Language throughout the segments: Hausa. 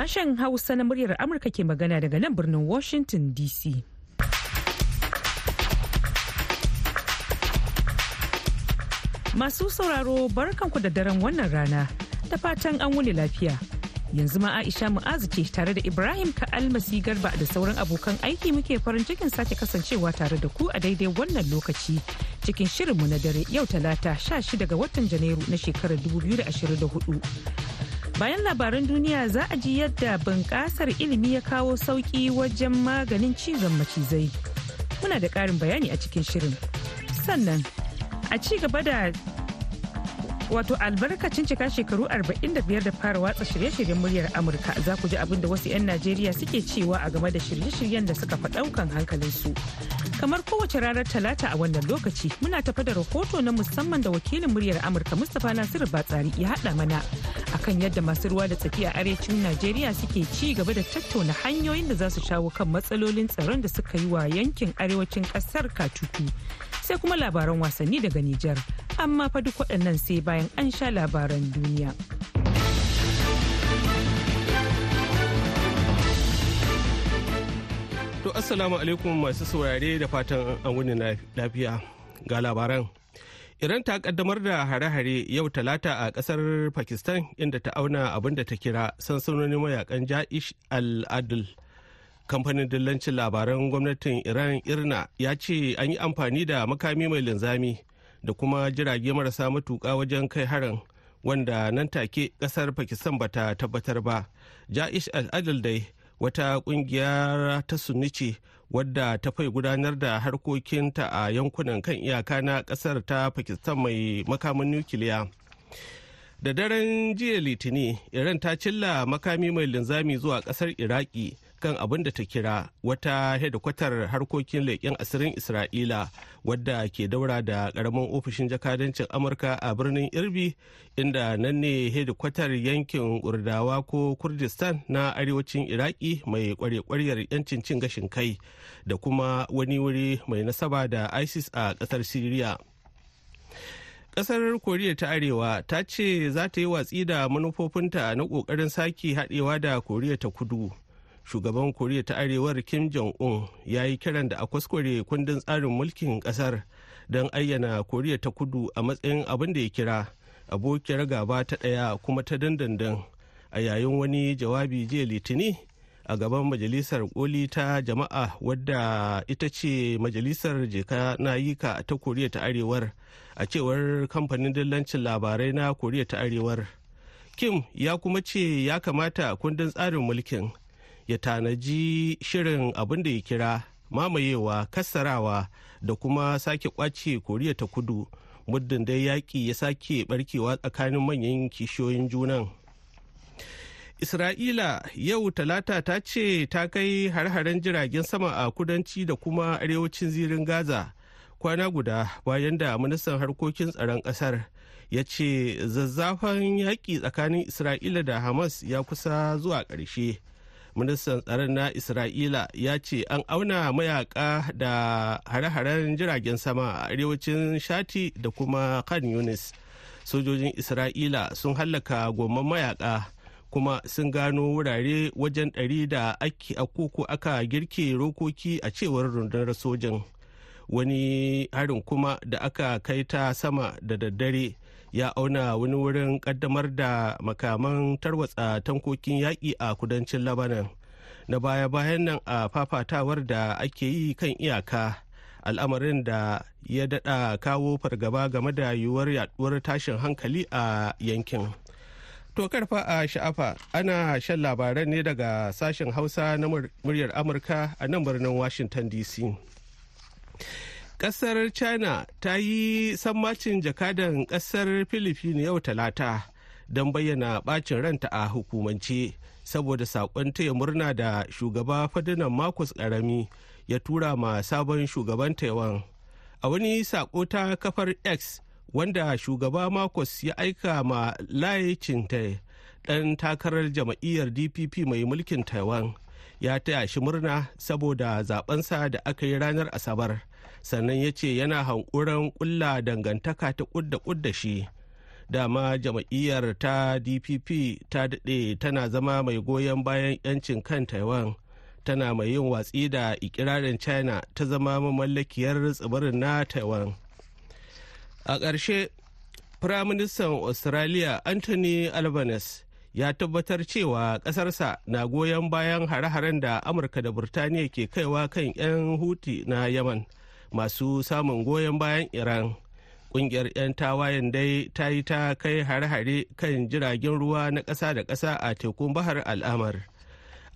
Sashen Hausa na muryar Amurka ke magana daga nan birnin Washington DC. Masu sauraro barkanku da daren wannan rana da fatan an wuni lafiya. Yanzu ma Aisha Mu'azu ce tare da Ibrahim Ka'almasi Garba da sauran abokan aiki muke farin cikin sake kasancewa tare da ku a daidai wannan lokaci cikin shirinmu na dare yau talata 16 ga watan Janairu na shekarar 2024. Bayan labaran duniya za a ji yadda bunƙasar ilimi ya kawo sauƙi wajen maganin cizon macizai. Muna da ƙarin bayani a cikin shirin. Sannan a ci gaba da wato albarkacin cika shekaru 45 da fara watsa shirye-shiryen muryar amurka za ku ji abin da wasu 'yan najeriya suke cewa a game da shirye-shiryen da suka fi ɗaukan hankalinsu. Kamar kowace ranar talata a wannan lokaci muna tafa da rahoto na musamman da wakilin muryar amurka mustapha nasiru batsari ya haɗa mana akan yadda masu ruwa da tsaki a arewacin najeriya suke ci gaba da tattauna hanyoyin da za su shawo kan matsalolin tsaron da suka yi wa yankin arewacin ƙasar katutu. Sai kuma labaran wasanni daga nijar amma fa duk waɗannan sai bayan an sha labaran duniya. To assalamu alaikum masu saurare da fatan an wuni lafiya ga labaran. Iran ta kaddamar da hare-hare yau talata a ƙasar Pakistan inda ta auna abin da ta kira sansanonin mayaƙan Ja'ish al-Adl. Kamfanin dillancin labaran gwamnatin Iran Irna ya ce an yi amfani da makami mai linzami da kuma jirage marasa matuƙa wajen kai harin wanda nan take ƙasar Pakistan bata tabbatar ba. Ja'ish al-Adl dai wata ƙungiyar ta sunni ce wadda ta fai gudanar da harkokinta a yankunan kan iyaka na ƙasar ta pakistan mai makamin nukiliya da daren jiya litini iran ta cilla makami mai linzami zuwa ƙasar iraki kan abin da ta kira wata hedikwatar harkokin leƙen asirin isra'ila wadda ke daura da ƙaramin ofishin jakadancin amurka a birnin irbi inda nan ne hedikwatar yankin urdawa ko kurdistan na arewacin iraki mai kware-kwaryar yancin cin gashin kai da kuma wani wuri mai nasaba da isis a ƙasar syria ƙasar koriya ta arewa ta ce za ta yi watsi da manufofinta na ƙoƙarin sake haɗewa da koriya ta kudu. Shugaban koriya ta arewar kim jong-un ya yi kiran da a kwaskware kundin tsarin mulkin ƙasar don ayyana koriya ta kudu a matsayin abin da ya kira abokiyar gaba ta ɗaya kuma ta dandandan a yayin wani jawabi jiya litini a gaban majalisar koli ta jama'a wadda ita ce majalisar jeka nayika ta koriya ta arewar a cewar kamfanin dillancin labarai na koriya ta arewar. Kim ya kuma ce ya kamata kundin tsarin mulkin ya tanaji shirin abin da ya kira mamayewa kassarawa da kuma sake ƙwace koriya ta kudu muddin dai yaƙi ya sake barkewa tsakanin manyan kishiyoyin junan. Isra'ila yau talata ta ce ta kai har-haren jiragen sama a kudanci da kuma arewacin zirin gaza kwana guda bayan da ministan harkokin tsaron ƙasar ya ce zazzafan yaƙi tsakanin isra'ila da hamas ya kusa zuwa ƙarshe. Ministan tsaron na isra'ila ya ce an auna mayaka da hare-haren jiragen sama a arewacin shati da kuma kan yunis. Sojojin isra'ila sun hallaka gomman mayaka kuma sun gano wurare wajen ɗari da ake akuku aka girke rokoki a cewar rundunar sojin. Wani harin kuma da aka kai ta sama da daddare ya auna wani wurin kaddamar da makaman tarwatsa tankokin yaƙi a kudancin labanan na baya-bayan nan a fafatawar da ake yi kan iyaka al'amarin da ya daɗa kawo fargaba game da yiwuwar yaduwar tashin hankali a yankin. To karfa a sha'afa ana shan labaran ne daga sashen hausa na muryar amurka a nan birnin washington dc ƙasar china ta yi sammacin jakadan ƙasar filifini yau talata don bayyana bacin ranta a hukumance saboda saƙon taya murna da shugaba fadinan marcus ƙarami ya tura ma sabon shugaban taiwan. A wani sako ta kafar x wanda shugaba marcus ya aika ma lai chinte dan takarar jama'iyyar dpp mai mulkin taiwan ya taya shi murna saboda zabensa da aka yi ranar asabar. Sannan ya ce yana hankuran kulla dangantaka ta kudda kudda shi. Dama jam'iyyar ta dpp ta daɗe tana zama mai goyon bayan 'yancin kan taiwan tana mai yin watsi da ikirarin china ta zama mamallakiyar tsibirin na taiwan. A ƙarshe firaministan australia anthony albanese ya tabbatar cewa ƙasarsa na goyon bayan hare-haren da amurka da burtaniya ke kaiwa kan 'yan huti na yaman masu samun goyon bayan iran. Kungiyar 'yan tawayen dai ta yi ta kai hare-hare kan jiragen ruwa na ƙasa da ƙasa a tekun bahar al'amar.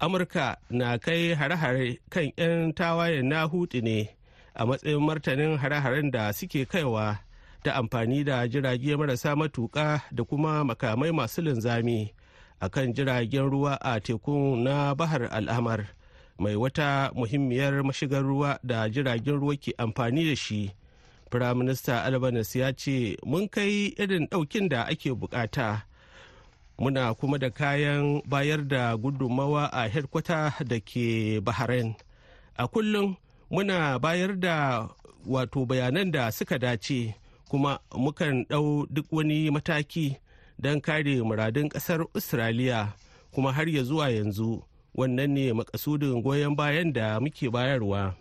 Amurka na kai hare-hare kan 'yan tawayen na hutu ne a matsayin martanin hare-haren da suke kaiwa ta amfani da jirage marasa matuƙa da kuma makamai masu linzami a kan jiragen ruwa a tekun na bahar al'amar. Mai wata muhimmiyar mashigar ruwa da jiragen ruwa ke amfani da shi. Firaminista albanese ya ce mun kai irin ɗaukin da ake buƙata muna kuma da kayan bayar da gudummawa a headkwata da ke bahrain. A kullum muna bayar da wato bayanan da suka dace kuma mukan ɗau duk wani mataki don kare muradun ƙasar australia kuma har ya zuwa yanzu. Wannan ne makasudin goyon bayan da muke bayarwa.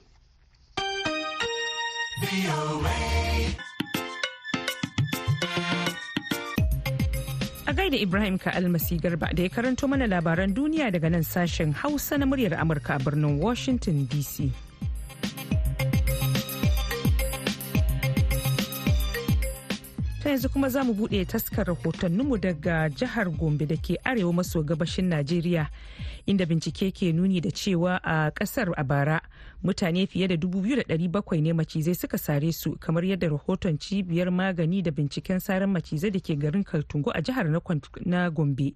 A gaida Ibrahim ka almasi garba da ya karanto mana labaran duniya daga nan sashen Hausa na muryar Amurka a birnin Washington DC. Yanzu kuma za mu buɗe taskar rahotanninmu daga jihar gombe da ke arewa maso gabashin najeriya inda bincike ke nuni da cewa a ƙasar a bara mutane fiye da 2,700 ne macizai suka sare su kamar yadda rahoton cibiyar magani da binciken saran macizai da ke garin kaltungo a jihar na gombe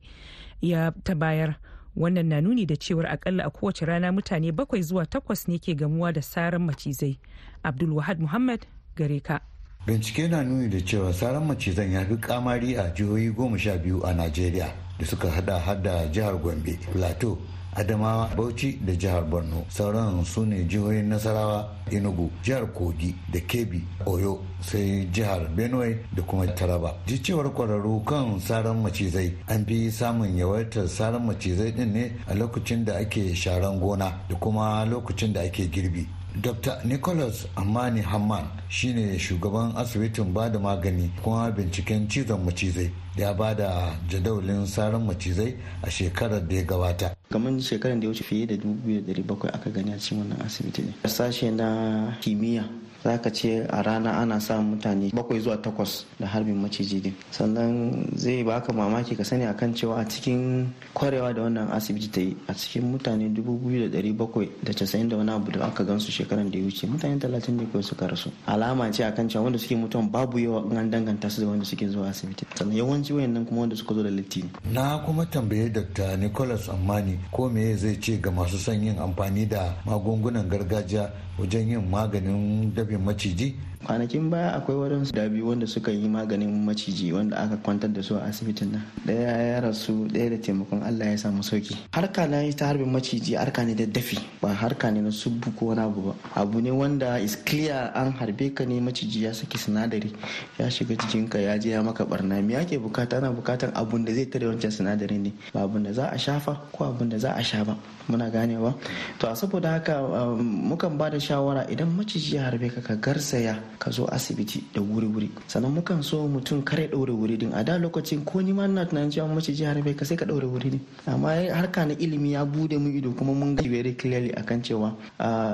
ya ta bayar. Wannan na nuni da cewar akalla a kowace rana mutane bakwai zuwa takwas ne ke gamuwa da saran macizai. Abdulwahad muhammad gare ka. Bincike na nuni da cewa saran macizan ya fi kamari a jihohi goma sha biyu a najeriya da suka hada hada jihar gombe plateau adamawa bauchi da jihar borno. Sauran su ne jihohin nasarawa enugu jihar kogi da kebbi oyo sai jihar benue da kuma taraba. Ji cewar kwararru kan saran macizai an fi samun yawaitar saran macizai din ne a lokacin da ake sharan gona da kuma lokacin da ake girbi. Dr nicholas amani hamman shine shugaban asibitin ba da magani kuma binciken cizon macizai ya ba da jadawalin saran macizai a shekarar da ya gabata. Kamar shekarar da ya wuce fiye da 2,700 aka gani a cikin wannan asibiti ne. Sashe na kimiyya za ka ce a rana ana samun mutane bakwai zuwa takwas da harbin maciji din. Sannan zai baka mamaki ka sani akan cewa a cikin kwarewa da wannan asibiti ta yi a cikin mutane dubu biyu da dari bakwai da casa'in da wani abu da aka gansu shekaran da ya wuce mutane talatin ne kawai suka rasu. Alama ce akan cewa wanda suke mutuwan babu yawa in an danganta su da wanda suke zuwa asibiti. Sannan yawanci wayannan kuma wanda suka zo da litti na kuma tambaye dr nicholas ammani ko me zai ce ga masu son yin amfani da magungunan gargajiya wajen yin maganin dabin maciji. Kwanakin baya akwai waɗansu da biyu wanda suka yi maganin maciji wanda aka kwantar da su a asibitin nan. Ɗaya ya rasu ɗaya da taimakon allah ya samu sauƙi harka na ta harbin maciji harka ne da dafi ba harka ne na subbu ko wani abu ba. Abu ne wanda is clear an harbe ka ne maciji ya saki sinadari ya shiga jikinka ya je ya maka barna me ake buƙata? Ana bukatan abun da zai tare wancan sinadarin ne. Ba abun da za a shafa ko abun da za a sha ba. Muna ganewa? To a saboda haka mukan ba da shawara idan maciji ya harbe ka ka garsaya ka zo asibiti da wuri-wuri. Sannan mukan so mutum kare ɗaure wuri din. A da lokacin ko ni ma ina tunanin cewa maciji ya harbe ka sai ka ɗaure wuri din. Amma harka na ilimi ya buɗe mu ido kuma mun ga very clearly akan cewa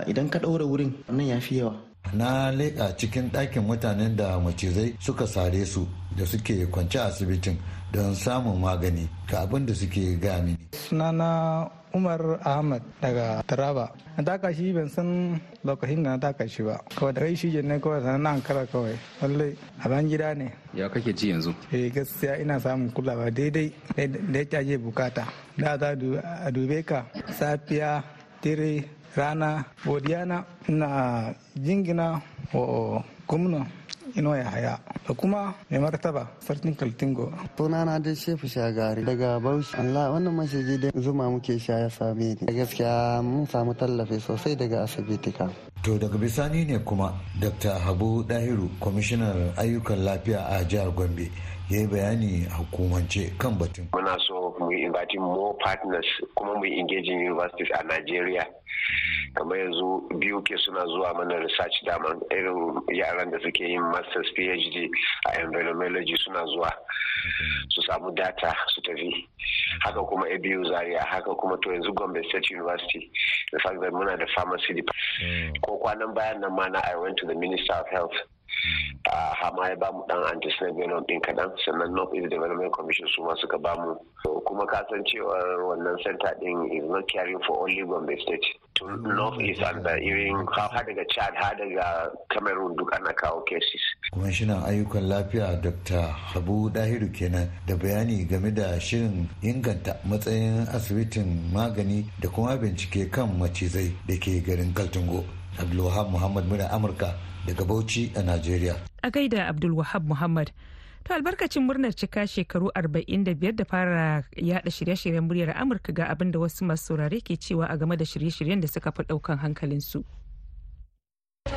idan ka ɗaure wurin nan ya fi yawa. Na leƙa cikin ɗakin mutanen da macizai suka sare su da suke kwance asibitin don samun magani ga abin da suke gami. sunana umar ahmad daga taraba. Na taka shi ban san lokacin da na taka shi ba. Kawai da kai shi ne kawai sanar na ankara kawai. Lallai a ban gida ne. Ya kake ji yanzu? Eh gaskiya ina samun kulawa daidai da ya caje buƙata. Da za a dube ka safiya dare rana godiya na ina jingina wa gwamna. Ino ya haya da kuma mai martaba sarkin kaltingo. Sunana dai shefu shagari daga bauchi. Allah wannan mashigi dai zuma muke sha ya same ni. Gaskiya mun samu tallafi sosai daga asibiti ka to daga bisani ne kuma dr. Habu dahiru kwamishinar ayyukan lafiya a jihar gombe. Ya yi bayani a hukumance kan batun. Muna so mu invite more partners kuma mu engaging universities a Nigeria. kamar yanzu biyu ke suna zuwa mana research daman irin yaran da suke yin masters phd a environmentology suna zuwa su samu data su tafi. Haka kuma a biyu zaria haka kuma to yanzu gombe state university. The fact that muna da pharmacy department. Ko kwanan bayan nan ma na i went to the minister of health. A hama ya ba mu dan anti-snake venom din kadan. Sannan north east development commission su ma suka ba mu. Kuma kasancewar wannan center din is not caring for only gombe state. To north east and the irin har daga chad har daga cameroon duk ana kawo cases. Kwamishinan ayyukan lafiya dr habu dahiru kenan da bayani game da shirin inganta matsayin asibitin magani da kuma bincike kan macizai da ke garin kaltungo. Abdulwahab muhammad muna amurka daga Bauchi a Najeriya. A gaida Abdulwahab Muhammad. To albarkacin murnar cika shekaru 45 da fara yada shirye-shiryen muryar Amurka ga abin da wasu masu saurare ke cewa a game da shirye-shiryen da suka fi ɗaukan hankalinsu.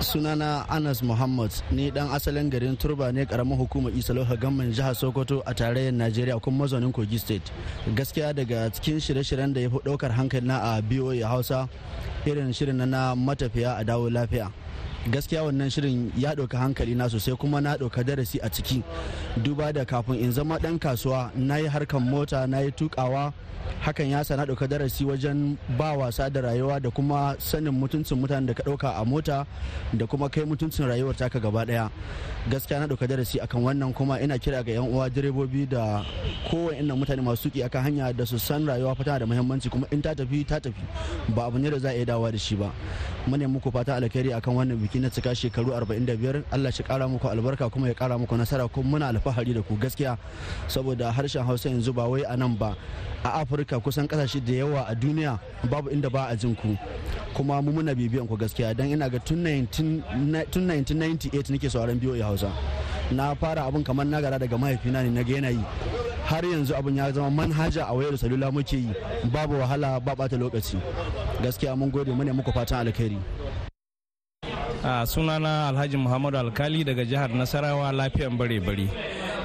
sunana anas muhammad ni dan asalin garin turba ne ƙaramin hukumar isa gamman jihar sokoto a tarayyar najeriya kuma mazaunin kogi state gaskiya daga cikin shirye-shiryen da ya fi ɗaukar hankali na a boa hausa irin shirin na matafiya a dawo lafiya gaskiya wannan shirin ya ɗauka hankali na sosai kuma na ɗauka darasi a ciki. Duba da kafin in zama ɗan kasuwa na yi harkan mota na yi tukawa hakan ya sa na ɗauka darasi wajen ba wasa da rayuwa da kuma sanin mutuncin mutanen da ka ɗauka a mota da kuma kai mutuncin rayuwar taka gaba ɗaya. Gaskiya na ɗauka darasi akan wannan kuma ina kira ga yan uwa direbobi da kowane inda mutane masu tuƙi akan hanya da su san rayuwa fata da muhimmanci kuma in ta tafi ta tafi. Ba abu ne da za a iya dawowa da shi ba. Mune muku fata alkhairi akan wannan biki. Na cika shekaru 45 Allah shi kara muku albarka kuma ya kara muku nasara kuma muna alfahari da ku gaskiya. Saboda harshen Hausa yanzu ba wai a nan ba a Afirka kusan ƙasashe da yawa a duniya babu inda ba a jin ku. Kuma mu muna bibiyan ku gaskiya. Dan ina ga tun 1998 nake sauraron biyo Hausa. Na fara abin kamar na gara daga mahaifina ne na ga yanayi har yanzu abin ya zama manhaja a wayar salula muke yi. Babu wahala ba bata lokaci. Gaskiya mun gode mu ne muku fatan alkhairi. Sunana alhaji muhammadu alkali daga jihar nasarawa lafiyan bare-bare.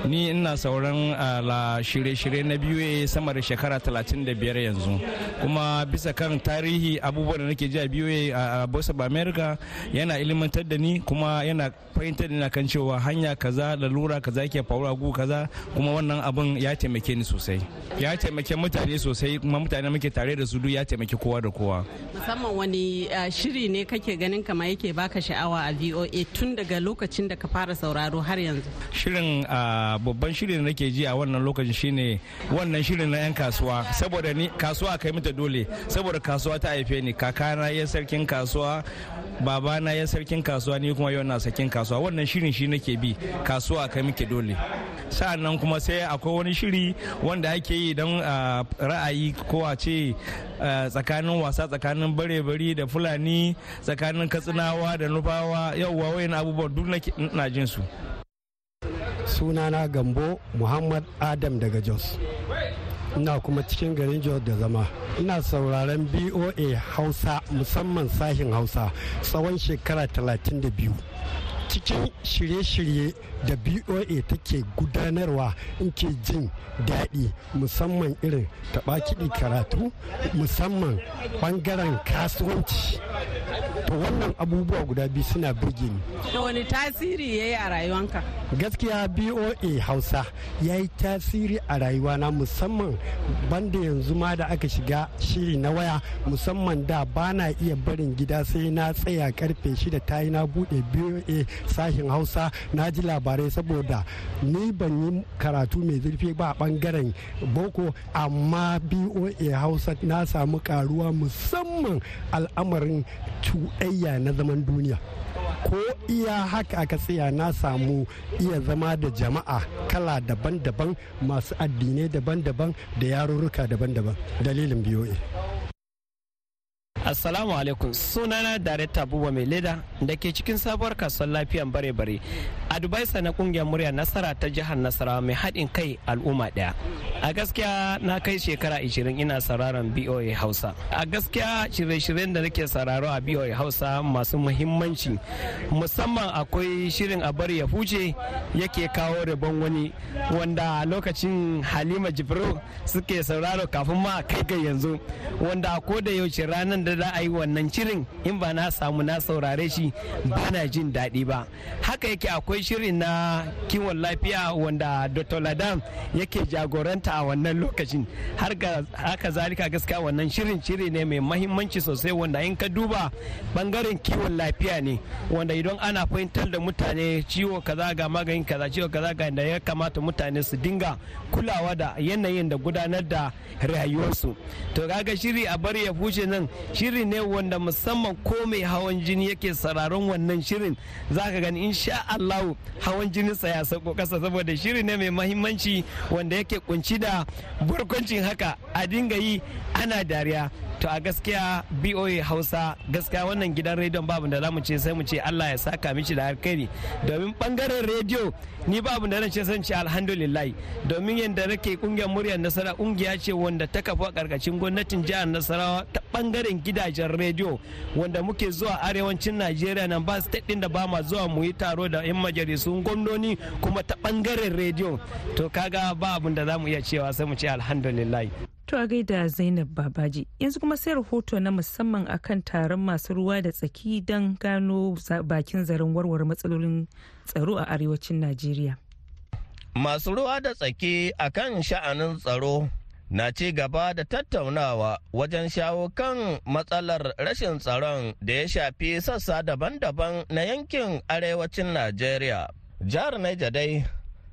Ni ina sauran la shirye-shirye na biyu sama da shekara 35 yanzu. Kuma bisa kan tarihi abubuwan da nake ji a biyu a voice of america yana ilimantar da ni kuma yana fahimtar da ni kan cewa hanya kaza da lura kaza ke faruwa gu kaza kuma wannan abun ya taimake ni sosai. Ya taimake mutane sosai kuma mutane muke tare da su duk ya taimake kowa da kowa. Musamman wani shiri ne kake ganin kama yake baka sha'awa a voa tun daga lokacin da ka fara sauraro har yanzu? Shirin babban shirin da nake ji a wannan lokacin shine wannan shirin na 'yan kasuwa. Saboda ni kasuwa kai mata dole. Saboda kasuwa ta haife ni. Kakana ya sarkin kasuwa babana ya sarkin kasuwa ni kuma yau na sarkin kasuwa. Wannan shirin shi nake bi. Kasuwa kai muke dole. Sa'annan kuma sai akwai wani shiri wanda ake yi don ra'ayi ko a ce tsakanin wasa tsakanin bare-bari da fulani tsakanin katsinawa da nufawa. Yauwa wayan abubuwan duk na jin su. Sunana gambo muhammad adam daga jos. Ina kuma cikin garin jos da zama. Ina sauraron boa hausa musamman sashin hausa tsawon shekara 32 cikin shirye-shirye da boa take gudanarwa in ke jin daɗi musamman irin taɓa kiɗi karatu musamman ɓangaren kasuwanci. To wannan abubuwa guda biyu suna birge ni. Da wani tasiri ya yi a rayuwanka? Gaskiya boa hausa ya yi tasiri a rayuwana musamman banda yanzu ma da aka shiga shiri na waya musamman da ba na iya barin gida sai na tsaya ƙarfe shida ta yi na buɗe boa sashen hausa na ji labarai saboda ni ban yi karatu mai zurfi ba a ɓangaren boko amma boa hausa na samu karuwa musamman al'amarin cuɗayya na zaman duniya. Ko iya haka aka tsaya na samu iya zama da jama'a kala daban-daban masu addinai daban-daban da yarurruka daban-daban. Dalilin biyoyi Assalamu alaikum sunana Dareta Buba mai leda da ke cikin sabuwar kasuwar lafiyan bare-bare. A Dubai na ƙungiyar murya nasara ta jihar Nasarawa mai haɗin kai al'umma ɗaya. A gaskiya na kai shekara 20 ina sauraron BOA Hausa. A gaskiya shirye-shiryen da nake sauraro a BOA Hausa masu muhimmanci musamman akwai shirin a bari ya huce yake kawo rabon wani wanda lokacin Halima Jibril suke sauraro kafin ma kai ga yanzu wanda ko da yaushe ranar da za a yi wannan shirin in ba na samu na saurare shi ba na jin daɗi ba. Haka yake akwai shirin na kiwon lafiya wanda dr. Ladam yake jagoranta a wannan lokacin. Har haka zalika gaskiya wannan shirin shiri ne mai mahimmanci sosai wanda in ka duba ɓangaren kiwon lafiya ne wanda idan ana fahimtar da mutane ciwo kaza ga maganin kaza ciwo kaza ga da ya kamata mutane su dinga kulawa da yanayin da gudanar da rayuwarsu. To kaga shiri a bari ya fuce nan shiri ne wanda musamman ko mai hawan jini yake sararon wannan shirin zaka gani insha Allah hawan jini sa ya sauko kasa saboda shiri ne mai mahimmanci wanda yake kunci da barkwancin haka a dinga yi ana dariya. To a gaskiya boa hausa gaskiya wannan gidan rediyon babu da za mu ce sai mu ce allah ya saka mishi da alkhairi. Domin ɓangaren rediyo ni babu da ce san ce alhamdulillah. Domin yadda nake ƙungiyar muryar nasara ƙungiya ce wanda ta kafa ƙarƙashin gwamnatin jihar nasarawa ta ɓangaren gidajen rediyo. Wanda muke zuwa arewacin najeriya nan ba state din da ba ma zuwa mu yi taro da yan majalisun gwamnoni kuma ta ɓangaren rediyo. To kaga ba abin da za mu iya cewa sai mu ce alhamdulillah. To a gaida Zainab Babaji yanzu kuma sai rahoto na musamman akan taron masu ruwa da tsaki don gano bakin zaren warware matsalolin tsaro a arewacin Najeriya. Masu ruwa da tsaki akan sha'anin tsaro na ci gaba da tattaunawa wajen shawo kan matsalar rashin tsaron da ya shafi sassa daban-daban na yankin arewacin Najeriya. Jihar Niger dai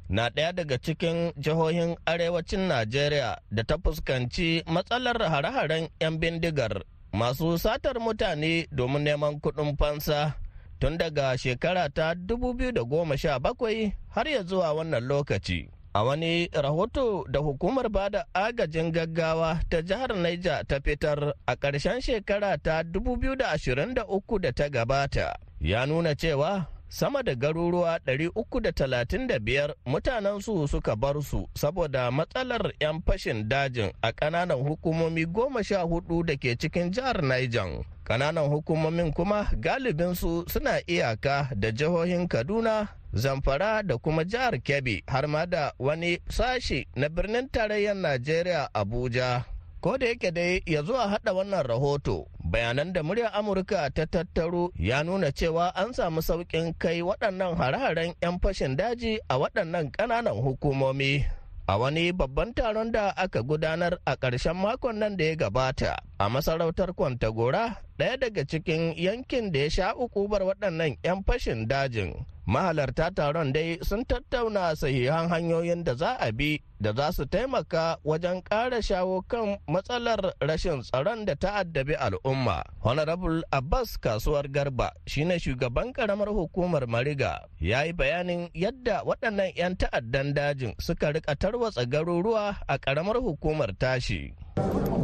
na ɗaya daga cikin jihohin arewacin Najeriya da ta fuskanci matsalar hare-haren 'yan bindigar masu satar mutane domin neman kuɗin fansa tun daga shekara ta 2017 har ya zuwa wannan lokaci. A wani rahoto da hukumar ba da agajin gaggawa ta jihar Niger ta fitar a ƙarshen shekara ta 2023 da ta gabata ya nuna cewa sama da garuruwa 335 mutanensu suka bar su saboda matsalar 'yan fashin dajin a ƙananan hukumomi goma sha huɗu da ke cikin jihar Niger. Ƙananan hukumomin kuma galibinsu suna iyaka da jihohin Kaduna, Zamfara da kuma jihar Kebbi har ma da wani sashi na birnin tarayyar Najeriya Abuja. Ko da yake dai ya zuwa hada wannan rahoto, bayanan da muryar Amurka ta tattaro ya nuna cewa an samu sauƙin kai waɗannan hare-haren 'yan fashin daji a waɗannan ƙananan hukumomi. A wani babban taron da aka gudanar a ƙarshen makon nan da ya gabata a masarautar Kwantagora, ɗaya daga cikin yankin da ya sha ukubar waɗannan 'yan fashin dajin. mahalarta taron dai sun tattauna sahihan hanyoyin da za a bi da za su taimaka wajen ƙara shawo kan matsalar rashin tsaron da ta'addabi al'umma. Honorable Abbas Kasuwar Garba shine shugaban karamar hukumar Mariga ya yi bayanin yadda waɗannan 'yan ta'addan dajin suka riƙa tarwatsa garuruwa a karamar hukumar tashi.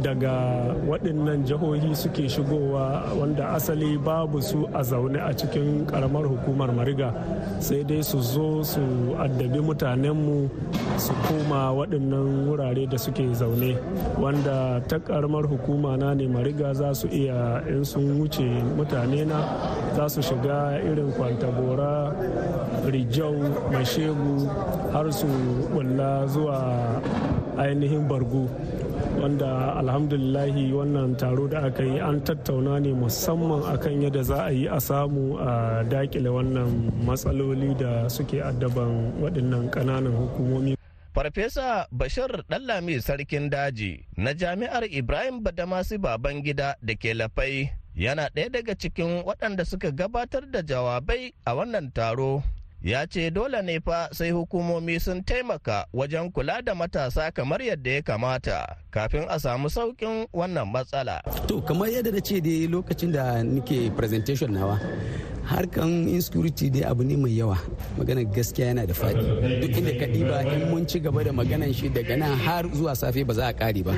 Daga waɗannan jihohi suke shigowa wanda asali babu su a zaune a cikin karamar hukumar mariga. Sai dai su zo su addabi mutanenmu su koma waɗannan wurare da suke zaune wanda ta karamar hukuma na ne mariga za su iya in sun wuce mutane na za su shiga irin kwantagora rijau mai shegu har su bulla zuwa ainihin bargu. Wanda alhamdulillahi wannan taro da aka yi an tattauna ne musamman akan yadda za a yi a samu a daƙile wannan matsaloli da suke addaban waɗannan ƙananan hukumomi. Farfesa Bashir Ɗallami Sarkin Daji na Jami'ar Ibrahim Badamasi Babangida da ke Lafai yana ɗaya daga cikin waɗanda suka gabatar da jawabai a wannan taro. Ya ce dole ne fa sai hukumomi sun taimaka wajen kula da matasa kamar yadda ya kamata kafin a samu saukin wannan matsala. To kamar yadda na ce dai lokacin da nike presentation nawa harkan insecurity dai abu ne mai yawa. Magana gaskiya yana da faɗi. Duk inda ka ɗiba in mun ci gaba da maganan shi daga nan har zuwa safe ba za a ƙare ba.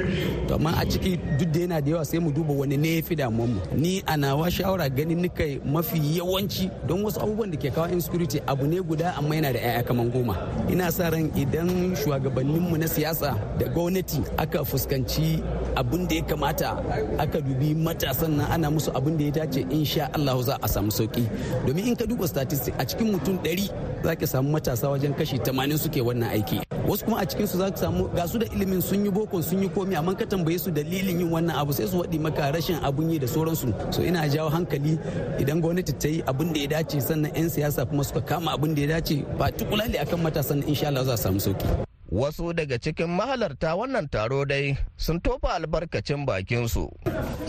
To amma a ciki duk da yana da yawa sai mu duba wani ne ya fi damuwar mu. Ni a nawa shawara ganin nika mafi yawanci don wasu abubuwan da ke kawo insecurity abu ne guda amma yana da 'ya'ya kaman goma. Ina sa ran idan shugabanninmu na siyasa da gwamnati aka fuskanci abin da ya kamata aka dubi matasan nan ana musu abin da ya dace insha Allah za a samu sauƙi domin in ka duba statistic a cikin mutum 100 za ka samu matasa wajen kashi 80 suke wannan aiki. Wasu kuma a cikin su za ka samu ga su da ilimin sun yi boko sun yi komi amma ka tambaye su dalilin yin wannan abu sai su waɗi maka rashin abun yi da sauransu. So ina jawo hankali idan gwamnati ta yi abin da ya dace sannan 'yan siyasa kuma suka kama abin da ya dace ba tukulali akan matasan insha Allah za a samu sauƙi. Wasu daga cikin mahalarta wannan taro dai sun tofa albarkacin bakinsu.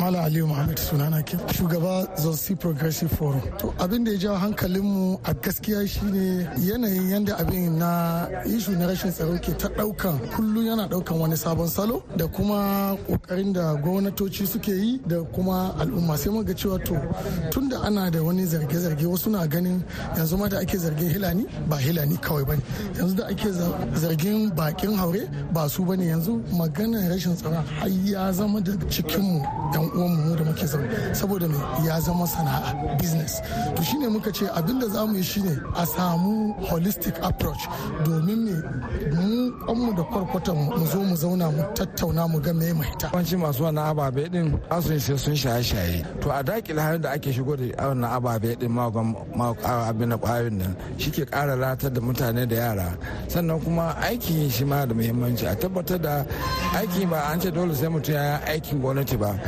Malam Aliyu Muhammad sunana ke shugaba Zonsi Progressive Forum. To abin da ya jawo hankalinmu a gaskiya shine yanayin yadda abin na ishu na rashin tsaro ke ta ɗaukan kullum yana ɗaukan wani sabon salo da kuma ƙoƙarin da gwamnatoci suke yi da kuma al'umma sai muga cewa to tunda ana da wani zarge-zarge wasu na ganin yanzu ma da ake zargin hilani ba hilani kawai ba ne yanzu da ake zargin bakin haure ba su ba ne yanzu maganar rashin tsaron har ya zama da cikinmu. Yan uwanmu da muke zaune. Saboda me? Ya zama sana'a business. To shine muka ce abin da za mu yi shine a samu holistic approach. Domin me? Mu kwanmu da kwarkwatan mu zo mu zauna mu tattauna mu ga me mahita. Yawanci masu wannan ababe din asun sai sun shaye-shaye. To a daƙile halin da ake shigo da wannan ababe din magan abin da ƙwayoyin nan shi ke kara latar da mutane da yara. Sannan kuma aiki shi ma da muhimmanci. A tabbatar da aiki ba an ce dole sai mutum ya aikin gwamnati ba.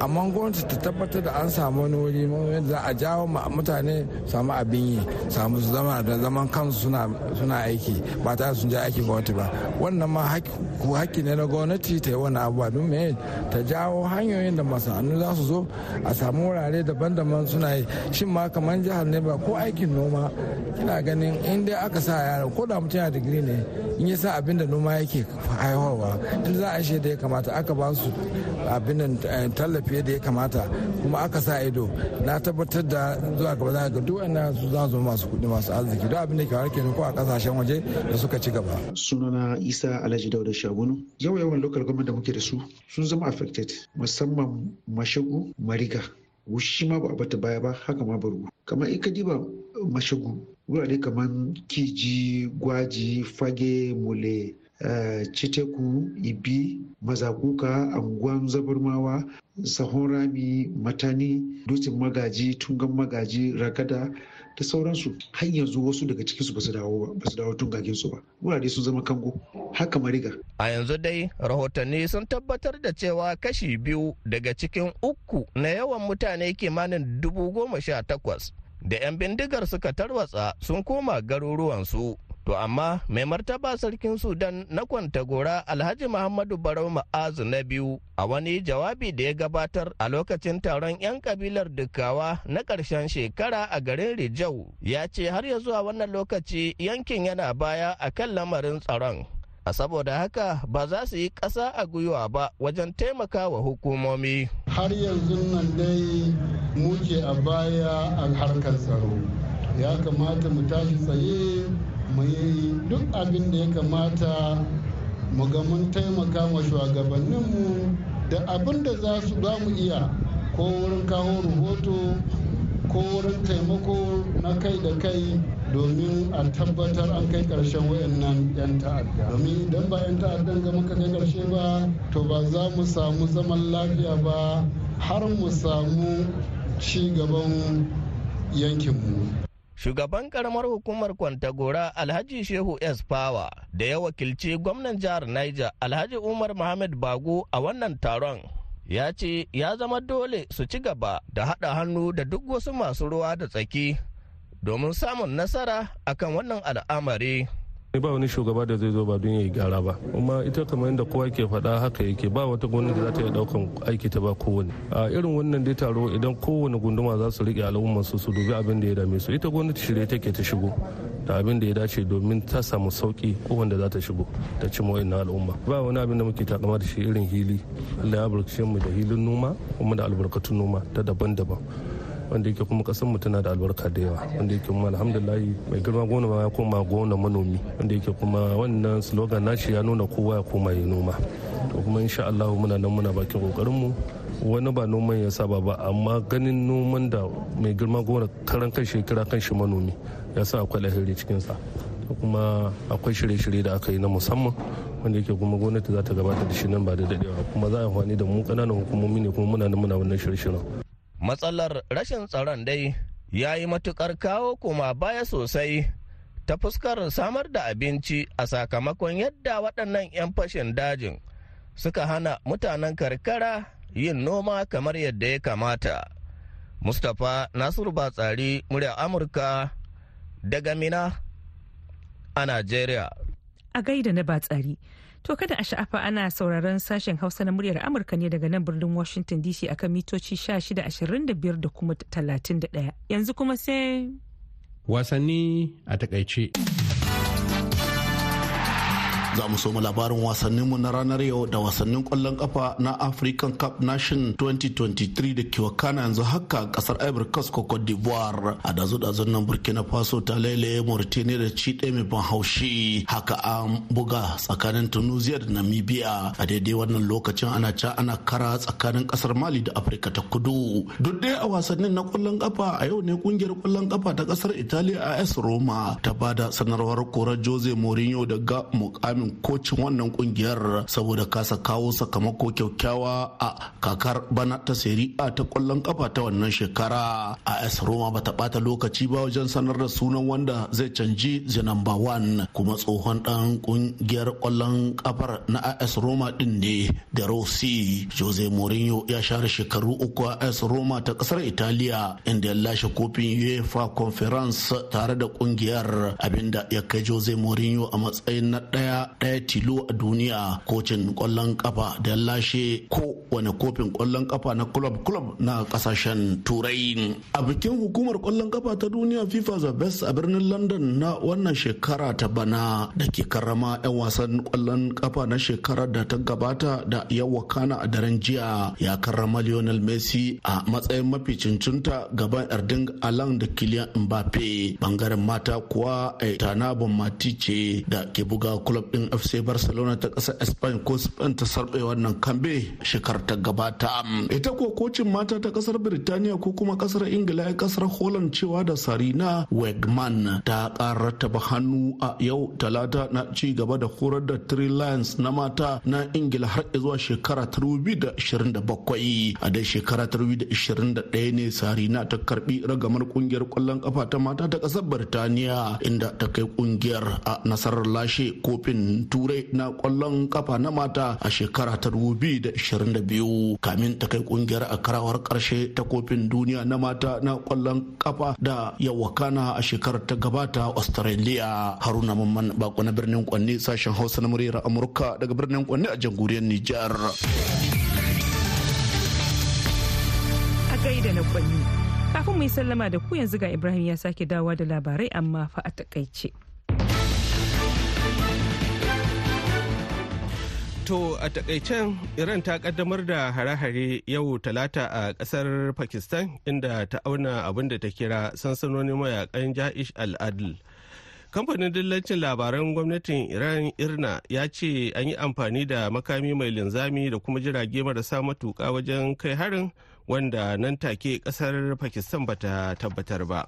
Amma gwamnati ta tabbatar da an samu wani wuri yadda za a jawo mutane samu abin yi samu su zama da zaman kansu suna aiki ba tare sun je aikin gwamnati ba. Wannan ma haƙƙi ne na gwamnati ta yi wani abubuwa don me? Ta jawo hanyoyin da masana'antu za su zo a samu wurare daban-daban suna yi. Shin ma kamar jihar ne ba ko aikin noma kina ganin in dai aka sa yara ko da mutum yana digiri ne in ya sa abin da noma yake haihuwa in za a shi da ya kamata aka ba su abin tallafi da ya kamata kuma aka sa ido. Na tabbatar da zuwa gaba za ga duk wannan su za zo masu kuɗi masu arziki. Duk abin da ke harke ko a ƙasashen waje da suka ci gaba. sunana isa alhaji dauda shagunu. Yau yawan local government da muke da su sun zama affected musamman mashagu mariga. Wushi ma ba a bata baya ba haka ma bargu kamar in ka diba mashagu wurare kamar kiji gwaji fage mule citeku ibi mazakuka anguwan zabarmawa sahon rami matani dutsen magaji tungan magaji ragada da sauransu. Har yanzu wasu daga cikinsu ba su dawo ba su dawo tungagen su ba. Wurare sun zama kango. Haka mariga. A yanzu dai rahotanni sun tabbatar da cewa kashi biyu daga cikin uku na yawan mutane kimanin dubu goma sha takwas da 'yan bindigar suka tarwatsa sun koma garuruwansu. To amma mai martaba sarkin Sudan na kwantagora Alhaji Muhammadu Barau Ma'azu na biyu a wani jawabi da ya gabatar a lokacin taron 'yan kabilar Dukkawa na ƙarshen shekara a garin Rijau ya ce har ya zuwa wannan lokaci yankin yana baya a kan lamarin tsaron. A saboda haka ba za su yi ƙasa a gwiwa ba wajen taimaka wa hukumomi. Har yanzu nan dai muke a baya a harkar tsaro. Ya kamata mu tashi tsaye mu yi duk abin da ya kamata mu ga mun taimaka wa shugabanninmu da abin da za su za mu iya ko wurin kawo rahoto ko wurin taimako na kai da kai domin a tabbatar an kai ƙarshen wayannan 'yan ta'adda. Domin idan ba 'yan ta'addan ga muka kai ƙarshe ba to ba za mu samu zaman lafiya ba har mu samu ci gaban yankinmu. Shugaban karamar hukumar kwantagora alhaji shehu s. Power da ya wakilci gwamnan jihar niger alhaji umar muhammad bago a wannan taron ya ce ya zama dole su ci gaba da haɗa hannu da duk wasu masu ruwa da tsaki domin samun nasara akan wannan al'amari. Ba wani shugaba da zai zo ba don ya yi gyara ba. Kuma ita kamar yadda kowa ke faɗa haka yake ba wata gwamnati za ta iya ɗaukan aiki ta ba kowane. A irin wannan dai taro idan kowane gunduma za su riƙe al'ummar su su dubi abin da ya dame su. Ita gwamnati shirye take ta shigo da abin da ya dace domin ta samu sauƙi wanda za ta shigo ta ci na al'umma. Ba wani abin da muke takama da shi irin hili. Allah ya albarkace mu da hilin noma kuma da albarkatun noma ta daban-daban. Wanda yake kuma kasan mu tana da albarka da yawa. Wanda yake kuma alhamdulillah mai girma gona ya koma gona manomi. Wanda yake kuma wannan slogan nashi ya nuna kowa ya koma yi noma. To kuma insha Allah muna nan muna bakin ƙoƙarin mu. Wani ba noman ya saba ba amma ganin noman da mai girma gona karan kan kira kan shi manomi ya sa akwai lahiri cikin sa kuma akwai shirye-shirye da aka yi na musamman wanda yake kuma gwamnati za ta gabata da shi nan ba da dadewa kuma za a amfani da mu ƙananan hukumomi ne kuma muna nan muna wannan shirye-shiryen. Matsalar rashin tsaron dai ya yi matuƙar kawo kuma baya sosai ta fuskar samar da abinci a sakamakon yadda waɗannan 'yan fashin dajin suka hana mutanen karkara yin noma kamar yadda ya kamata. Mustapha nasiru batsari murya amurka daga mina a najeriya. A gaida na batsari To kada a sha'afa ana sauraron sashen Hausa na muryar Amurka ne daga nan birnin Washington DC akan mitoci 1625 da kuma 31. Yanzu kuma sai wasanni a taƙaice. Za mu so mu labarin wasanninmu na ranar yau da wasannin ƙwallon kafa na african cup nation 2023 da ke wakana yanzu haka ƙasar ivory coast ko cote d'ivoire. A dazu dazun nan burkina faso ta lailaye mauritania da ci ɗaya mai ban haushi. Haka an buga tsakanin tunisia da namibia. A daidai wannan lokacin ana ca ana kara tsakanin ƙasar mali da afirka ta kudu. Duk dai a wasannin na ƙwallon kafa a yau ne ƙungiyar ƙwallon kafa ta ƙasar italiya as roma ta ba da sanarwar korar jose mourinho daga mukamin kocin wannan ƙungiyar saboda kasa kawo sakamako kyaukyawa a kakar bana ta seri a ta ƙwallon kafa ta wannan shekara. As roma bata bata lokaci ba wajen sanar da sunan wanda zai canji the number one. Kuma tsohon dan ƙungiyar ƙwallon kafar na as roma din ne da rossi. Jose mourinho ya share shekaru uku a as roma ta ƙasar italiya inda ya lashe kofin uefa conference tare da ƙungiyar abin da ya kai jose mourinho a matsayin na ɗaya ɗaya tilo a duniya kocin ƙwallon kafa da lashe ko wani kofin ƙwallon kafa na club club na ƙasashen turai. A bikin hukumar ƙwallon kafa ta duniya fifa the best a birnin london na wannan shekara ta bana da ke karrama 'yan wasan ƙwallon kafa na shekarar da ta gabata da yawa kana a daren jiya. Ya karrama lionel messi a matsayin mafi cincinta gaban erding alan da kilian mbappe. Bangaren mata kuwa tana mati ce da ke buga club din fc barcelona ta ƙasar spain ko spain ta sarbe wannan kambe shekarar ta gabata. Ita ko kocin mata ta ƙasar birtaniya ko kuma ƙasar ingila ya ƙasar holland cewa da sarina wegman ta ƙarar hannu a yau talata na ci gaba da horar da three lions na mata na ingila har zuwa shekara 2027 a dai shekara 2021 ne sarina ta karɓi ragamar ƙungiyar ƙwallon kafa ta mata ta ƙasar birtaniya inda ta kai ƙungiyar a nasarar lashe kofin turai na ƙwallon kafa na mata a shekara ta 2022 kamin ta kai ƙungiyar a karawar ƙarshe ta kofin duniya na mata na ƙwallon kafa da yawakana a shekarar ta gabata australia. Haruna mamman bako na birnin kwanne sashen hausa na muryar amurka daga birnin kwanne a jamhuriyar nijar. Gaida kafin mu yi sallama da ku yanzu ga ibrahim ya sake dawowa da labarai amma fa a taƙaice. To a takaicen Iran ta kaddamar da hare-hare yau talata a ƙasar Pakistan inda ta auna abin da ta kira sansanonin mayaƙan Ja'ish al-Adl. Kamfanin dillancin labaran gwamnatin Iran Irna ya ce an yi amfani da makami mai linzami da kuma jirage marasa matuka wajen kai harin wanda nan take ƙasar Pakistan bata tabbatar ba.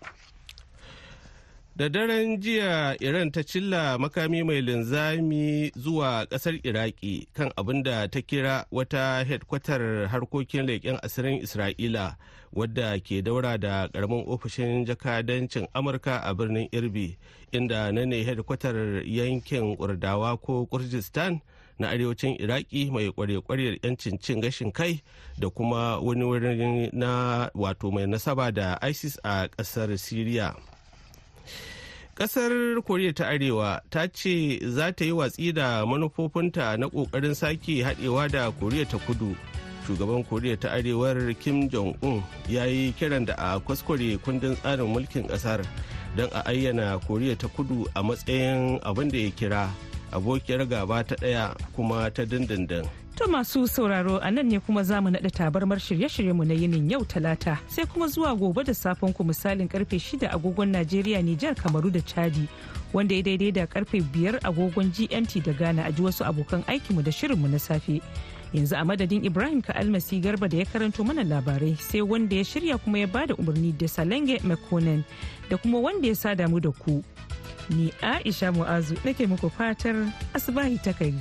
Da daren jiya iran ta cilla makami mai linzami zuwa ƙasar iraki kan abin da ta kira wata hedkwatar harkokin leƙen asirin isra'ila wadda ke daura da ƙaramin ofishin jakadancin amurka a birnin irbi inda na ne hedkwatar yankin kurdawa ko kurdistan na arewacin iraki mai kware-kwaryar yancin cin gashin kai da kuma wani wurin na wato mai nasaba da isis a ƙasar syria Kasar Koriya ta Arewa ta ce za ta yi watsi da manufofinta na ƙoƙarin sake haɗewa da Koriya ta Kudu. Shugaban Koriya ta Arewar Kim Jong-un ya yi kiran da a kwaskware kundin tsarin mulkin ƙasar don a ayyana Koriya ta Kudu a matsayin abin da ya kira abokiyar gaba ta ɗaya kuma ta dindindin. To masu sauraro a nan ne kuma za mu naɗa tabarmar shirye-shirye mu na yinin yau talata sai kuma zuwa gobe da safen ku misalin ƙarfe shida agogon Najeriya Nijar Kamaru da Chadi wanda ya daidai da ƙarfe biyar agogon GMT da Ghana a ji wasu abokan aikinmu da shirinmu na safe. Yanzu a madadin Ibrahim ka almasi garba da ya karanto mana labarai sai wanda ya shirya kuma ya ba da umarni da Salenge Mekonen da kuma wanda ya sada mu da ku. Ni Aisha Mu'azu nake muku fatar asibahi ta kari.